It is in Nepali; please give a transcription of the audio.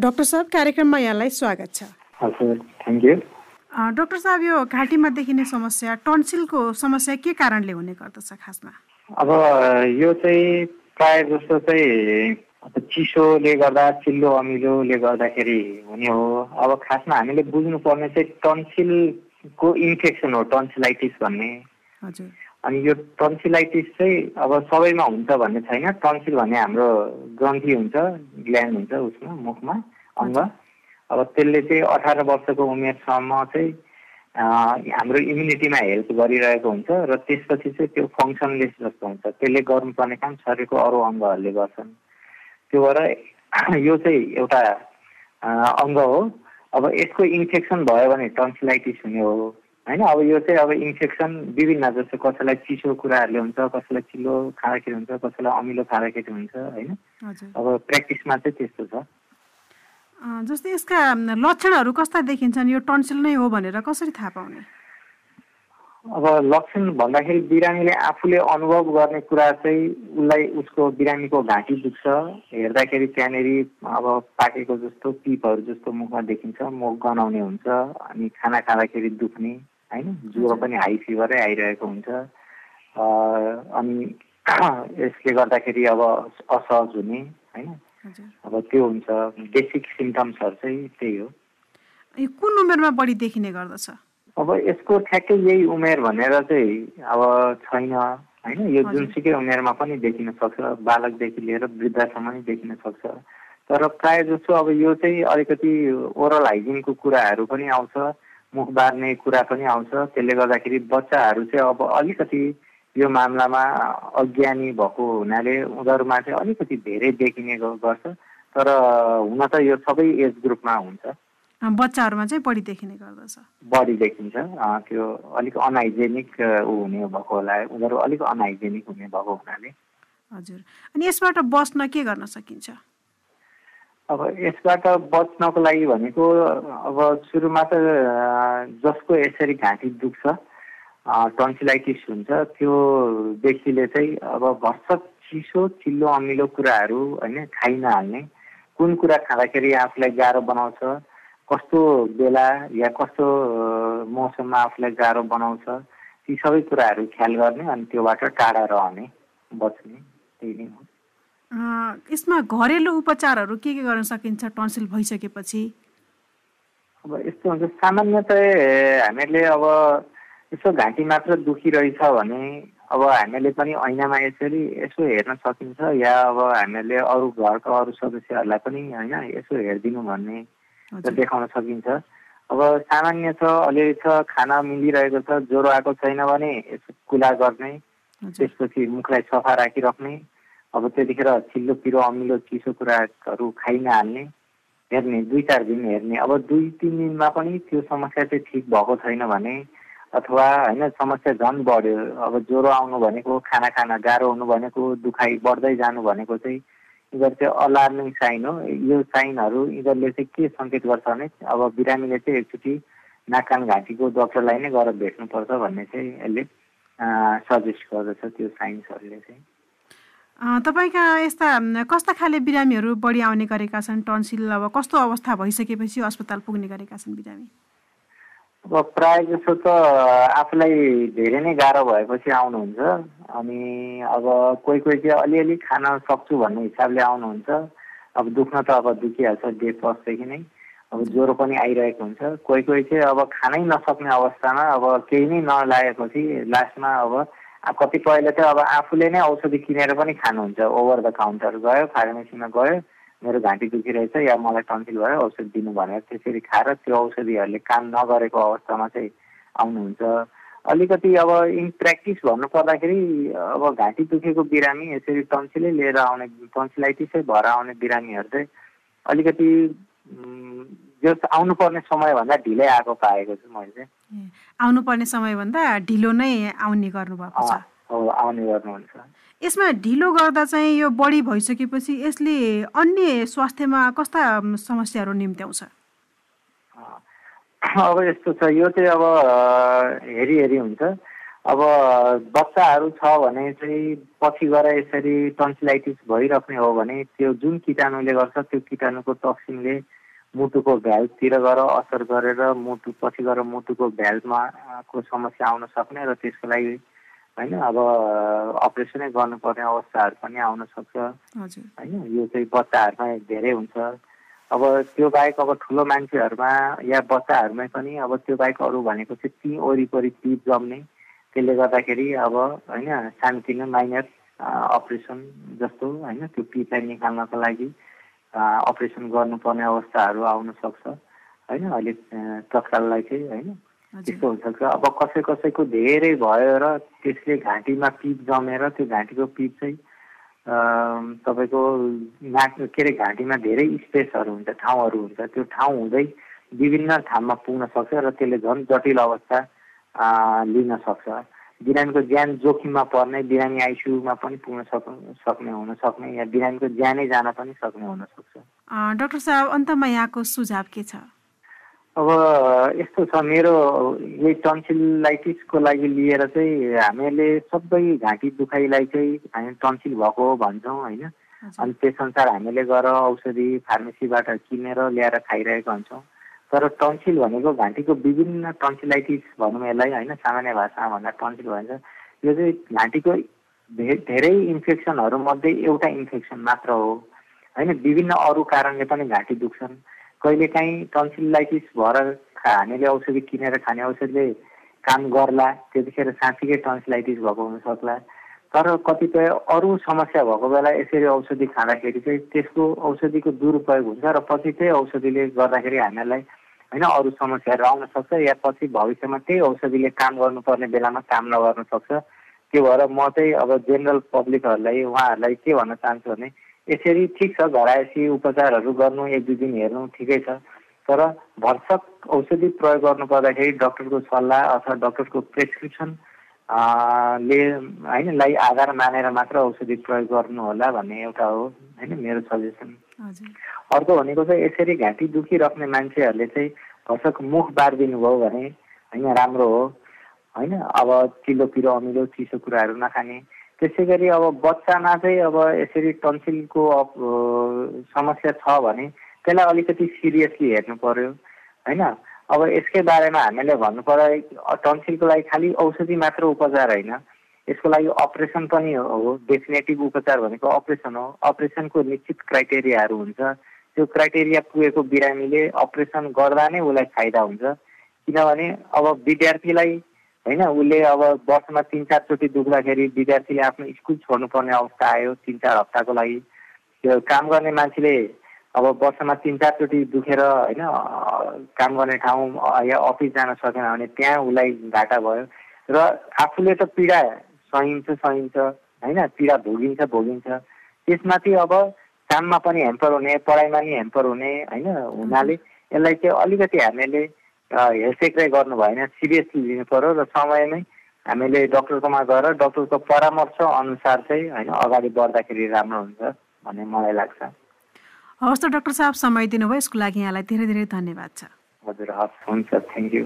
डाक्टर साहब कार्यक्रममा यहाँलाई स्वागत छ। थ्याङ्क यू डाक्टर साहब यो घाँटीमा देखिने समस्या टन्सिलको समस्या के कारणले हुने गर्दछ खासमा? अब यो चाहिँ प्रायः जस्तो चाहिँ चिसोले गर्दा चिल्लो अमिलोले गर्दाखेरि हुने हो। अब खासमा हामीले बुझ्नुपर्ने चाहिँ टन्सिलको इन्फेक्सन हो टन्सिलाइटिस भन्ने। हजुर। अनि यो टन्सिलाइटिस चाहिँ अब सबैमा हुन्छ भन्ने छैन। टन्सिल भन्ने हाम्रो ग्रन्थी हुन्छ ग्ल्यान्ड हुन्छ उसमा मुखमा अङ्ग। अब त्यसले चाहिँ अठार वर्षको उमेरसम्म चाहिँ हाम्रो इम्युनिटीमा हेल्प गरिरहेको हुन्छ र त्यसपछि चाहिँ त्यो फङ्सनलेस जस्तो हुन्छ। त्यसले गर्नुपर्ने काम शरीरको अरू अङ्गहरूले गर्छन्। त्यो भएर यो चाहिँ एउटा अङ्ग हो। अब यसको इन्फेक्सन भयो भने टन्सिलाइटिस हुने हो। होइन अब यो चाहिँ अब इन्फेक्सन विभिन्न जस्तो कसैलाई चिसो कुराहरूले हुन्छ कसैलाई चिल्लो खाँदाखेरि हुन्छ कसैलाई अमिलो खाँदाखेरि हुन्छ होइन। अब प्र्याक्टिसमा चाहिँ त्यस्तो छ। जस्तै यसका लक्षणहरू कस्ता देखिन्छन्? यो टन्सिल नै हो भनेर कसरी थाहा पाउने? अब लक्षण भन्दाखेरि बिरामीले आफूले अनुभव गर्ने कुरा चाहिँ उसलाई उसको बिरामीको घाँटी दुख्छ। हेर्दाखेरि त्यहाँनिर अब पाकेको जस्तो पिपहरू जस्तो मुखमा देखिन्छ मुख गनाउने हुन्छ अनि खाना खाँदाखेरि दुख्ने। होइन? ज्वरो पनि हाई फिभरै आइरहेको हुन्छ। अनि यसले गर्दाखेरि अब असहज हुने होइन? अब त्यो हुन्छ। बेसिक सिम्टम्सहरू चाहिँ त्यही हो। कुन उमेरमा बढी देखिने गर्दछ? अब यसको ठ्याक्कै यही उमेर भनेर चाहिँ अब छैन होइन? यो जुनसुकै उमेरमा पनि देखिन सक्छ। बालकदेखि लिएर वृद्धसम्म नै देखिन सक्छ। तर प्रायः जसो अब यो चाहिँ अलिकति ओरल हाइजिनको कुराहरू पनि आउँछ। मुख बार्ने कुरा पनि आउँछ। त्यसले गर्दाखेरि बच्चाहरू चाहिँ अब अलिकति यो मामलामा अज्ञानी भएको हुनाले उनीहरूमा चाहिँ अलिकति धेरै देखिने गर्छ। तर हुन त यो सबै एज ग्रुपमा हुन्छ। बच्चाहरूमा चाहिँ बढी देखिने गर्दछ। बढी देखिन्छ। त्यो अलिक अनहाइजेनिक ऊ हुने भएको होला। उनीहरू अलिक अनहाइजेनिक हुने भएको हुनाले। हजुर। अनि यसबाट बस्न के गर्न सकिन्छ? अब यसबाट बच्नको लागि भनेको अब सुरुमा त जसको यसरी घाँटी दुख्छ टन्सिलाइटिस हुन्छ त्यो व्यक्तिले चाहिँ अब भर्सक चिसो चिल्लो अमिलो कुराहरू होइन खाइ नहाल्ने कुन कुरा खाँदाखेरि आफूलाई गाह्रो बनाउँछ कस्तो बेला या कस्तो मौसममा आफूलाई गाह्रो बनाउँछ ती सबै कुराहरू ख्याल गर्ने अनि त्योबाट टाढा रहने बच्ने। यसमा घरेलु उपचारहरू के के गर्न सकिन्छ टन्सिल भइसकेपछि? अब यस्तो हुन्छ सामान्यतः हामीहरूले अब यसो घाँटी मात्र दुखिरहेछ भने अब हामीहरूले पनि ऐनामा यसरी यसो हेर्न सकिन्छ या अब हामीहरूले अरू घरका अरू सदस्यहरूलाई पनि होइन यसो हेरिदिनु भन्ने देखाउन सकिन्छ। अब सामान्य छ अलिअलि छ खाना मिलिरहेको छ ज्वरो आएको छैन भने यसो कुला गर्ने त्यसपछि मुखलाई सफा राखिराख्ने अब त्यतिखेर चिल्लो पिरो अमिलो चिसो कुराहरू खाइ नहाल्ने हेर्ने दुई चार दिन हेर्ने। अब दुई तिन दिनमा पनि त्यो समस्या चाहिँ ठिक भएको छैन भने अथवा होइन समस्या झन् बढ्यो। अब ज्वरो आउनु भनेको खाना खान गाह्रो हुनु भनेको दुखाइ बढ्दै जानु भनेको चाहिँ यिनीहरू चाहिँ अलार्मिङ साइन हो। यो साइनहरू यिनीहरूले चाहिँ के सङ्केत गर्छ भने अब बिरामीले चाहिँ एकचोटि नाक कान घाँटीको डक्टरलाई नै गएर भेट्नुपर्छ भन्ने चाहिँ यसले सजेस्ट गर्दछ त्यो साइन्सहरूले चाहिँ। तपाईँका यस्ता कस्ता खाले बिरामीहरू बढी आउने गरेका छन्? टन्सिल अब कस्तो अवस्था भइसकेपछि अस्पताल पुग्ने गरेका छन् बिरामी? अब प्रायः जसो त आफूलाई धेरै नै गाह्रो भएपछि आउनुहुन्छ। अनि अब कोही कोही चाहिँ अलिअलि खान सक्छु भन्ने हिसाबले आउनुहुन्छ। अब दुख्न त अब दुखिहाल्छ डे फर्स्टदेखि नै। अब ज्वरो पनि आइरहेको हुन्छ। कोही कोही चाहिँ अब खानै नसक्ने अवस्थामा अब केही नै नलागेपछि लास्टमा अब कतिपयले चाहिँ अब आफूले नै औषधि किनेर पनि खानुहुन्छ। ओभर द काउन्टर गयो फार्मेसीमा गयो मेरो घाँटी दुखिरहेछ या मलाई टन्सिल भयो औषधि दिनु भनेर त्यसरी खाएर त्यो औषधिहरूले काम नगरेको अवस्थामा चाहिँ आउनुहुन्छ। अलिकति अब इन प्र्याक्टिस भन्नु पर्दाखेरि अब घाँटी दुखेको बिरामी यसरी टन्सिलै लिएर आउने टन्सिलाइटिसै भएर आउने बिरामीहरू चाहिँ अलिकति जो आउनुपर्ने समयभन्दा ढिलै आएको पाएको छु मैले चाहिँ। आउनुपर्ने समयभन्दा ढिलो नै आउने गर्नुभएको छ। आउने गर्नुहुन्छ। यसमा ढिलो गर्दा चाहिँ यो बढी भइसकेपछि यसले अन्य स्वास्थ्यमा कस्ता समस्याहरू निम्त्याउँछ? अब यस्तो छ यो चाहिँ अब हेरी हेरी हुन्छ। अब बच्चाहरू छ भने चाहिँ पछि गएर यसरी टन्सिलाइटिस भइराख्ने हो भने त्यो जुन किटाणुले गर्छ त्यो किटाणुको टक्सिनले मुटुको भ्याल्भतिर गएर असर गरेर मुटु पछि गएर मुटुको भ्याल्भमा को समस्या आउन सक्ने र त्यसको लागि होइन अब अपरेसनै गर्नुपर्ने अवस्थाहरू पनि आउन सक्छ। होइन यो चाहिँ बच्चाहरूमा धेरै हुन्छ। अब त्यो बाहेक अब ठुलो मान्छेहरूमा या बच्चाहरूमै पनि अब त्यो बाहेक अरू भनेको चाहिँ ती वरिपरि पिप जम्ने त्यसले गर्दाखेरि अब होइन सानोतिनो माइनर अपरेसन जस्तो होइन त्यो पिपलाई निकाल्नको लागि अपरेसन गर्नुपर्ने अवस्थाहरू आउन सक्छ। होइन अहिले तत्काललाई चाहिँ होइन त्यस्तो हुनसक्छ अब कसै कसैको धेरै भयो र त्यसले घाँटीमा पिप जमेर त्यो घाँटीको पिप चाहिँ तपाईँको नाक के अरे घाँटीमा धेरै स्पेसहरू हुन्छ ठाउँहरू हुन्छ। त्यो ठाउँ हुँदै विभिन्न ठाउँमा पुग्न सक्छ र त्यसले झन् जटिल अवस्था लिन सक्छ। बिरामीको ज्यान जोखिममा पर्ने बिरामी आइसियुमा पनि पुग्न सक् सक्ने हुन सक्ने या बिरामीको ज्यानै जान पनि सक्ने हुनसक्छ डाक्टर साहब अन्तमा यहाँको सुझाव के छ? अब यस्तो छ मेरो यही टन्सिलाइटिसको लागि लिएर चाहिँ हामीले सबै घाँटी दुखाइलाई चाहिँ हामी टन्सिल भएको भन्छौँ होइन? अनि त्यसअनुसार हामीले गएर औषधि फार्मेसीबाट किनेर ल्याएर खाइरहेका हुन्छौँ। तर टन्सिल भनेको घाँटीको विभिन्न टन्सिलाइटिस भनौँ यसलाई होइन सामान्य भाषामा भन्दा टन्सिल भन्छ। यो चाहिँ घाँटीको धेरै इन्फेक्सनहरूमध्ये एउटा इन्फेक्सन मात्र हो। होइन विभिन्न अरू कारणले पनि घाँटी दुख्छन्। कहिलेकाहीँ टन्सिलाइटिस भएर हामीले औषधि किनेर खाने औषधिले काम गर्ला त्यतिखेर साँच्चीकै टन्सिलाइटिस भएको हुनसक्ला तर कतिपय अरू समस्या भएको बेला यसरी औषधि खाँदाखेरि चाहिँ त्यसको औषधिको दुरुपयोग हुन्छ र पछि त्यही औषधिले गर्दाखेरि हामीलाई होइन अरू समस्याहरू आउन सक्छ या पछि भविष्यमा त्यही औषधिले काम गर्नुपर्ने बेलामा काम नगर्न सक्छ। त्यो भएर म चाहिँ अब जेनरल पब्लिकहरूलाई उहाँहरूलाई के भन्न चाहन्छु भने यसरी ठिक छ घरायसी उपचारहरू गर्नु एक दुई दिन हेर्नु ठिकै छ। तर भरसक औषधि प्रयोग गर्नु पर्दाखेरि डक्टरको सल्लाह अथवा डक्टरको प्रेसक्रिप्सन ले होइन लाई आधार मानेर मात्र औषधि प्रयोग गर्नु होला भन्ने एउटा हो होइन मेरो सजेसन अर्को भनेको चाहिँ यसरी घाँटी दुखिराख्ने मान्छेहरूले चाहिँ भर्सक मुख बारिदिनु भयो भने होइन राम्रो हो। होइन अब चिल्लो पिरो अमिलो चिसो कुराहरू नखाने। त्यसै गरी अब बच्चामा चाहिँ अब यसरी टन्सिलको समस्या छ भने त्यसलाई अलिकति सिरियसली हेर्नु पर्यो। होइन अब यसकै बारेमा हामीले भन्नु पर्यो टन्सिलको लागि खालि औषधि मात्र उपचार होइन। यसको लागि अपरेसन पनि हो डेफिनेटिभ उपचार भनेको अपरेसन हो। अपरेसनको निश्चित क्राइटेरियाहरू हुन्छ। त्यो क्राइटेरिया पुगेको बिरामीले अपरेसन गर्दा नै उसलाई फाइदा हुन्छ। किनभने अब विद्यार्थीलाई होइन उसले अब वर्षमा तिन चारचोटि दुख्दाखेरि विद्यार्थीले आफ्नो स्कुल छोड्नुपर्ने अवस्था आयो तिन चार हप्ताको लागि। त्यो काम गर्ने मान्छेले अब वर्षमा तिन चारचोटि दुखेर होइन काम गर्ने ठाउँ या अफिस जान सकेन भने त्यहाँ उसलाई घाटा भयो। र आफूले त पीडा सहिन्छ सहिन्छ होइन पीडा भोगिन्छ भोगिन्छ। त्यसमाथि अब काममा पनि हेम्पर हुने पढाइमा नि हेम्पर हुने होइन हुनाले यसलाई चाहिँ अलिकति हामीले हेरसेक्राइ गर्नु भएन सिरियसली लिनु पऱ्यो र समयमै हामीले डक्टरकोमा गएर डक्टरको परामर्श अनुसार चाहिँ होइन अगाडि बढ्दाखेरि राम्रो हुन्छ भन्ने मलाई लाग्छ। हवस् त डक्टर साहब समय दिनुभयो। यसको लागि यहाँलाई धेरै धेरै धन्यवाद छ। हजुर हस् हुन्छ। Thank you